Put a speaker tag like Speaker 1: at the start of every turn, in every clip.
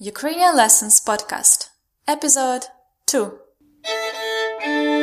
Speaker 1: Ukrainian Lessons Podcast, Episode 2.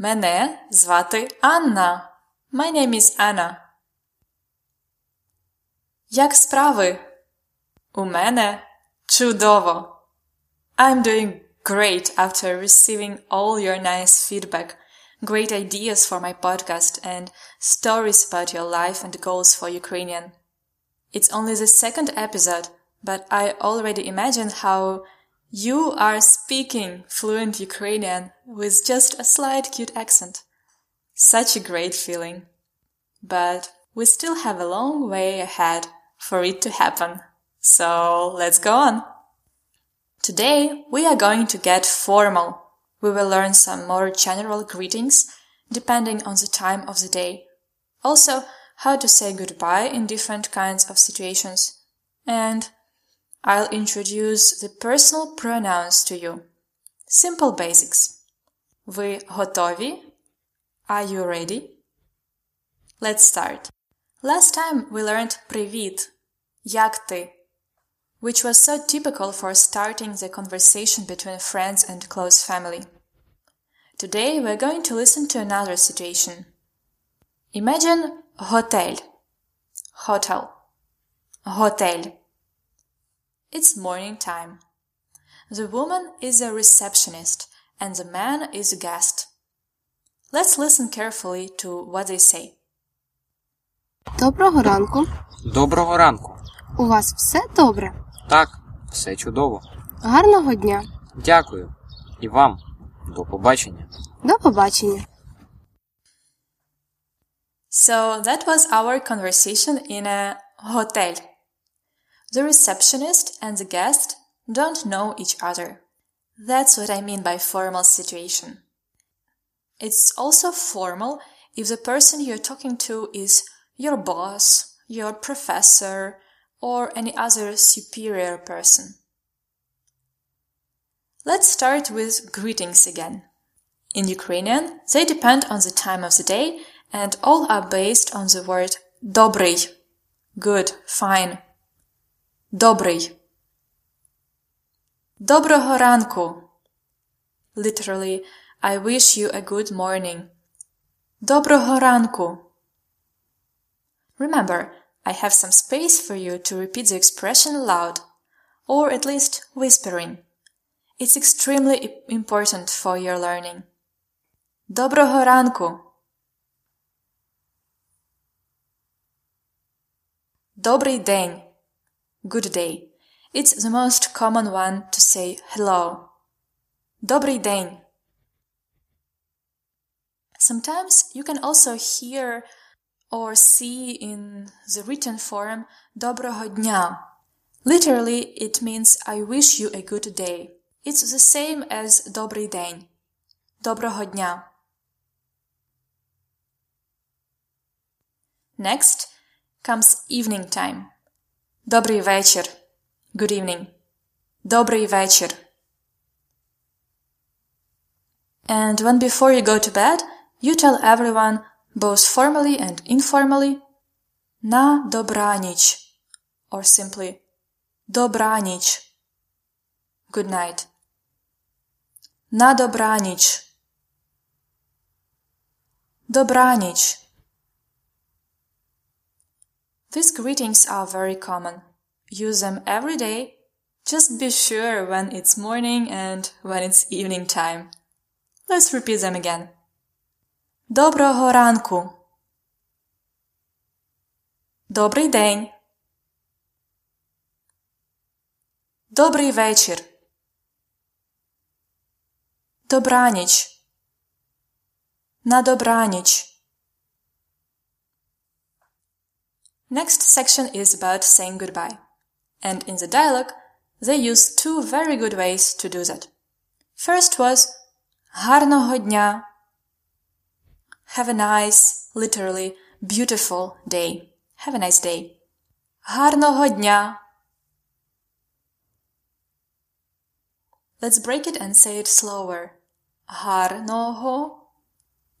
Speaker 1: Мене звати Анна. My name is Anna. Як справи? У мене чудово. I'm doing great after receiving all your nice feedback, great ideas for my podcast, and stories about your life and goals for Ukrainian. It's only the second episode, but I already imagine how you are speaking fluent Ukrainian with just a slight cute accent. Such a great feeling. But we still have a long way ahead for it to happen. So let's go on. Today we are going to get formal. We will learn some more general greetings depending on the time of the day. Also, how to say goodbye in different kinds of situations. And I'll introduce the personal pronouns to you. Simple basics. Ви готові? Are you ready? Let's start. Last time we learned привіт. Як ти? Which was so typical for starting the conversation between friends and close family. Today we're going to listen to another situation. Imagine hotel. Hotel. Hotel. It's morning time. The woman is a receptionist and the man is a guest. Let's listen carefully to what they say.
Speaker 2: Доброго ранку.
Speaker 3: Доброго ранку.
Speaker 2: У вас все добре?
Speaker 3: Так, все чудово.
Speaker 2: Гарного дня.
Speaker 3: Дякую. І вам. До побачення.
Speaker 2: До побачення.
Speaker 1: So that was our conversation in a hotel. The receptionist and the guest don't know each other. That's what I mean by formal situation. It's also formal if the person you're talking to is your boss, your professor, or any other superior person. Let's start with greetings again. In Ukrainian, they depend on the time of the day and all are based on the word добрий, good, fine. Добрий. Доброго ранку. Literally, I wish you a good morning. Доброго ранку. Remember, I have some space for you to repeat the expression aloud, or at least whispering. It's extremely important for your learning. Доброго ранку. Добрий день. Good day. It's the most common one to say hello. Добрий день. Sometimes you can also hear or see in the written form Доброго дня. Literally, it means I wish you a good day. It's the same as Добрий день. Доброго дня. Next comes evening time. Добрий вечір. Good evening. Добрий вечір. And when before you go to bed, you tell everyone, both formally and informally, на добраніч, or simply добраніч. Good night. На добраніч. Добраніч. These greetings are very common. Use them every day. Just be sure when it's morning and when it's evening time. Let's repeat them again. Доброго ранку. Добрий день. Добрий вечір. Добраніч. На добраніч. Next section is about saying goodbye. And in the dialogue, they use two very good ways to do that. First was гарного дня Have a nice, literally, beautiful day. Have a nice day. Гарного дня. Let's break it and say it slower. Гарного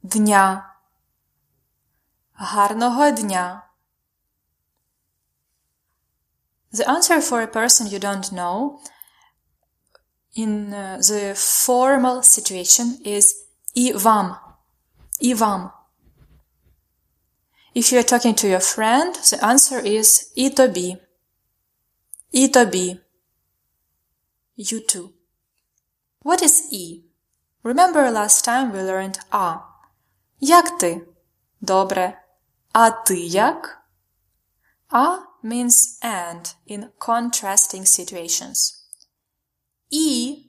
Speaker 1: дня. Гарного дня. The answer for a person you don't know in uh, the formal situation is i вам. I вам. If you are talking to your friend, the answer is i тобі. I тобі. You too. What is i? Remember last time we learned а. Як ти? Добре. А ти як? А means and in contrasting situations. E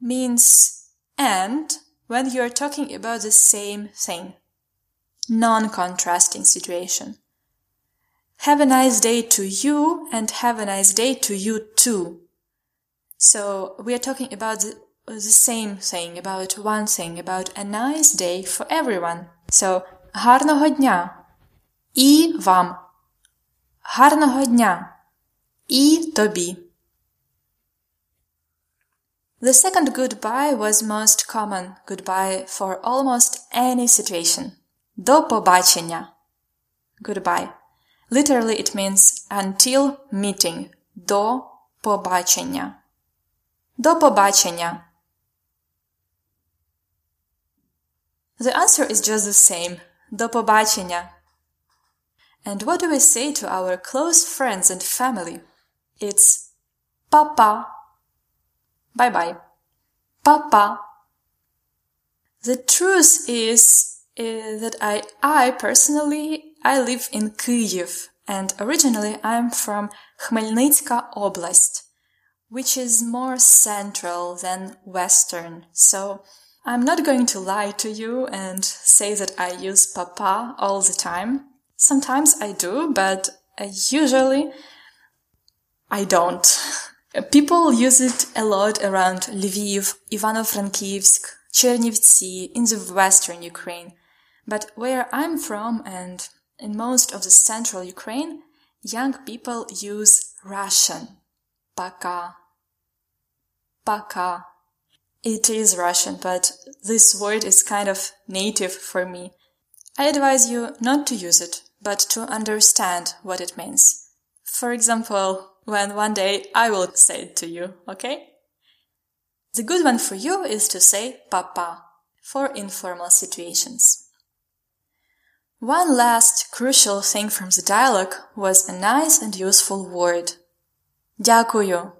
Speaker 1: means and when you are talking about the same thing. Non-contrasting situation. Have a nice day to you and have a nice day to you too. So we are talking about the, the same thing, about one thing, about a nice day for everyone. So, гарного дня. І вам. Гарного дня. І тобі. The second goodbye was most common goodbye for almost any situation. До побачення. Goodbye. Literally it means until meeting. До побачення. До побачення. The answer is just the same. До побачення. And what do we say to our close friends and family? It's Papa. Bye bye. Papa. The truth is, is that I, I personally, I live in Kyiv and originally I'm from Khmelnytska Oblast, which is more central than western. So I'm not going to lie to you and say that I use papa all the time. Sometimes I do, but uh, usually I don't. People use it a lot around Lviv, Ivano-Frankivsk, Chernivtsi, in the western Ukraine. But where I'm from and in most of the central Ukraine, young people use Russian. Paka. Paka. It is Russian, but this word is kind of native for me. I advise you not to use it, but to understand what it means. For example, when one day I will say it to you, okay? The good one for you is to say papa for informal situations. One last crucial thing from the dialogue was a nice and useful word. Дякую.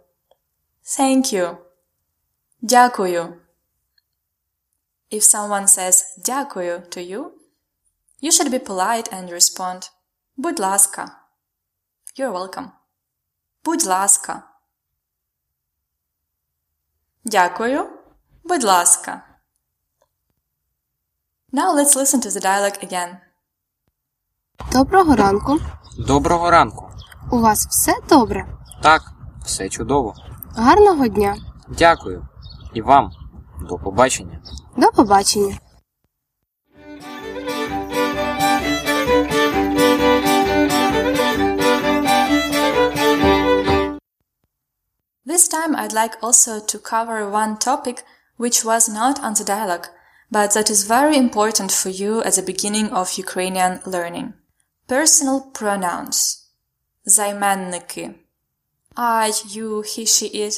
Speaker 1: Thank you. Дякую. If someone says дякую to you, you should be polite and respond Будь ласка. You're welcome. Будь ласка. Дякую. Будь ласка. Now let's listen to the dialogue again.
Speaker 2: Доброго ранку.
Speaker 3: Доброго ранку.
Speaker 2: У вас все добре?
Speaker 3: Так, все чудово.
Speaker 2: Гарного дня.
Speaker 3: Дякую. І вам. До побачення.
Speaker 2: До побачення.
Speaker 1: time I'd like also to cover one topic which was not on the dialogue, but that is very important for you at the beginning of Ukrainian learning. Personal pronouns. Займенники. I, you, he, she, it.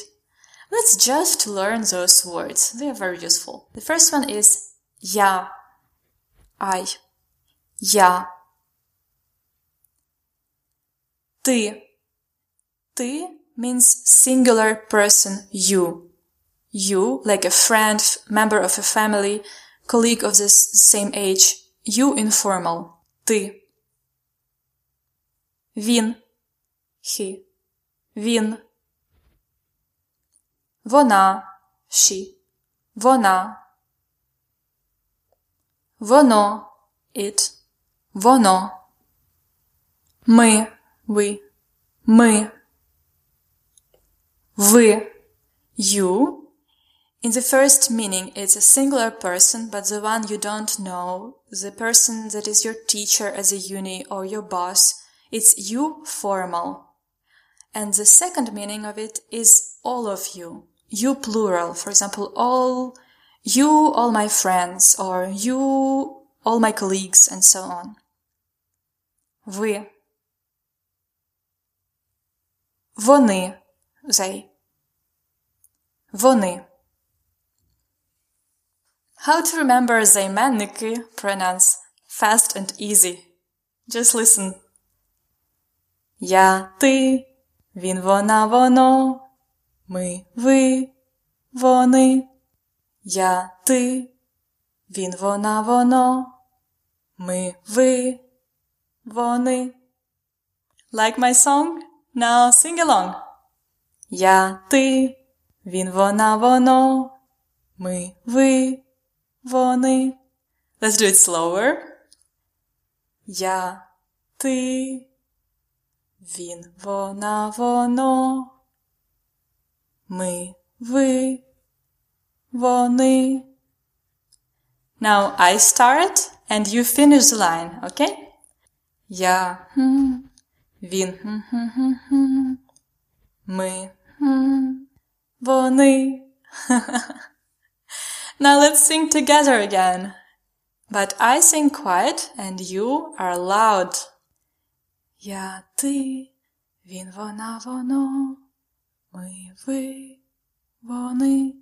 Speaker 1: Let's just learn those words. They are very useful. The first one is я. I. Я. Ты. Ты means singular person you. You, like a friend, member of a family, colleague of the same age. You informal. Ты. Він. He. Він. Вона. She. Вона. Воно. It. Воно. Ми. We. Ми. Ви. You. In the first meaning, it's a singular person, but the one you don't know, the person that is your teacher as a uni or your boss, it's you formal. And the second meaning of it is all of you. You plural. For example, all, you, all my friends, or you, all my colleagues, and so on. Ви. Вони. They. Вони. How to remember займенники pronounce fast and easy. Just listen. Я, ти, він, вона, воно, ми, ви, вони. Я, ти, він, вона, воно, ми, ви, вони. Like my song? Now sing along. Я, ти, він, вона, воно, ми, ви, вони. Let's do it slower. Я, ти, він, вона, воно. Ми, ви, вони. Now I start and you finish the line, okay? Я, хм, він, хм, хм, хм, хм. Ми, хм, вони. Now let's sing together again. But I sing quiet and you are loud. Я, ти, він, вона, воно, ми, ви, вони.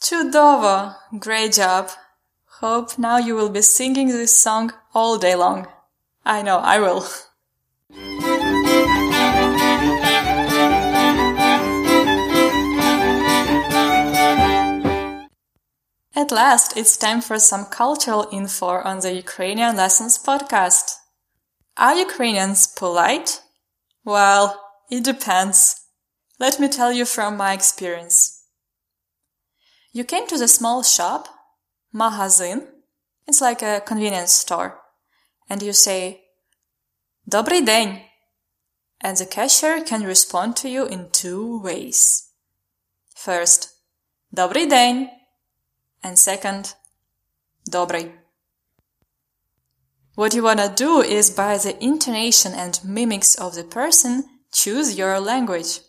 Speaker 1: Чудово! Great job! Hope now you will be singing this song all day long. I know, I will. At last, it's time for some cultural info on the Ukrainian Lessons podcast. Are Ukrainians polite? Well, it depends. Let me tell you from my experience. You came to the small shop, magazin, it's like a convenience store, and you say, Добрий день, and the cashier can respond to you in two ways. First, Добрий день, and second, Добрий. What you wanna do is by the intonation and mimics of the person, choose your language.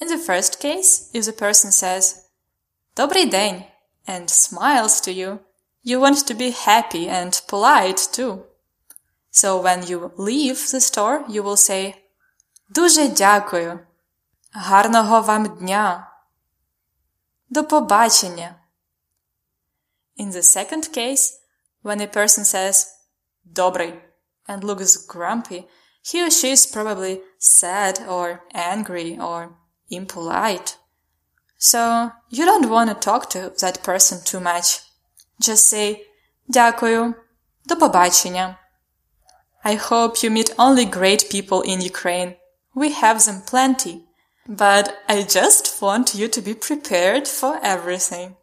Speaker 1: In the first case, if the person says Добрий день and smiles to you, you want to be happy and polite too. So when you leave the store, you will say Дуже дякую. Гарного вам дня. До побачення. In the second case, when a person says добрый and looks grumpy, he or she is probably sad or angry or impolite. So you don't want to talk to that person too much. Just say дякую, до побачення. I hope you meet only great people in Ukraine. We have them plenty. But I just want you to be prepared for everything.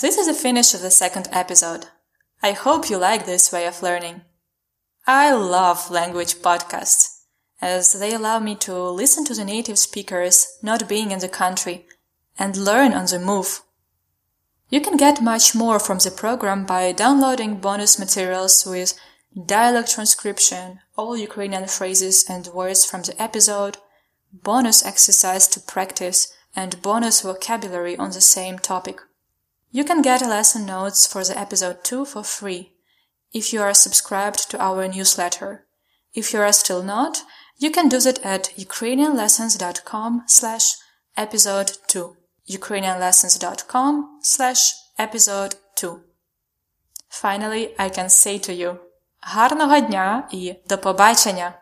Speaker 1: This is the finish of the second episode. I hope you like this way of learning. I love language podcasts, as they allow me to listen to the native speakers not being in the country and learn on the move. You can get much more from the program by downloading bonus materials with dialogue transcription, all Ukrainian phrases and words from the episode, bonus exercise to practice, and bonus vocabulary on the same topic. You can get lesson notes for the episode 2 for free if you are subscribed to our newsletter. If you are still not, you can do that at ukrainianlessons.com slash episode 2. ukrainianlessons.com slash episode 2. Finally, I can say to you, гарного дня і до побачення!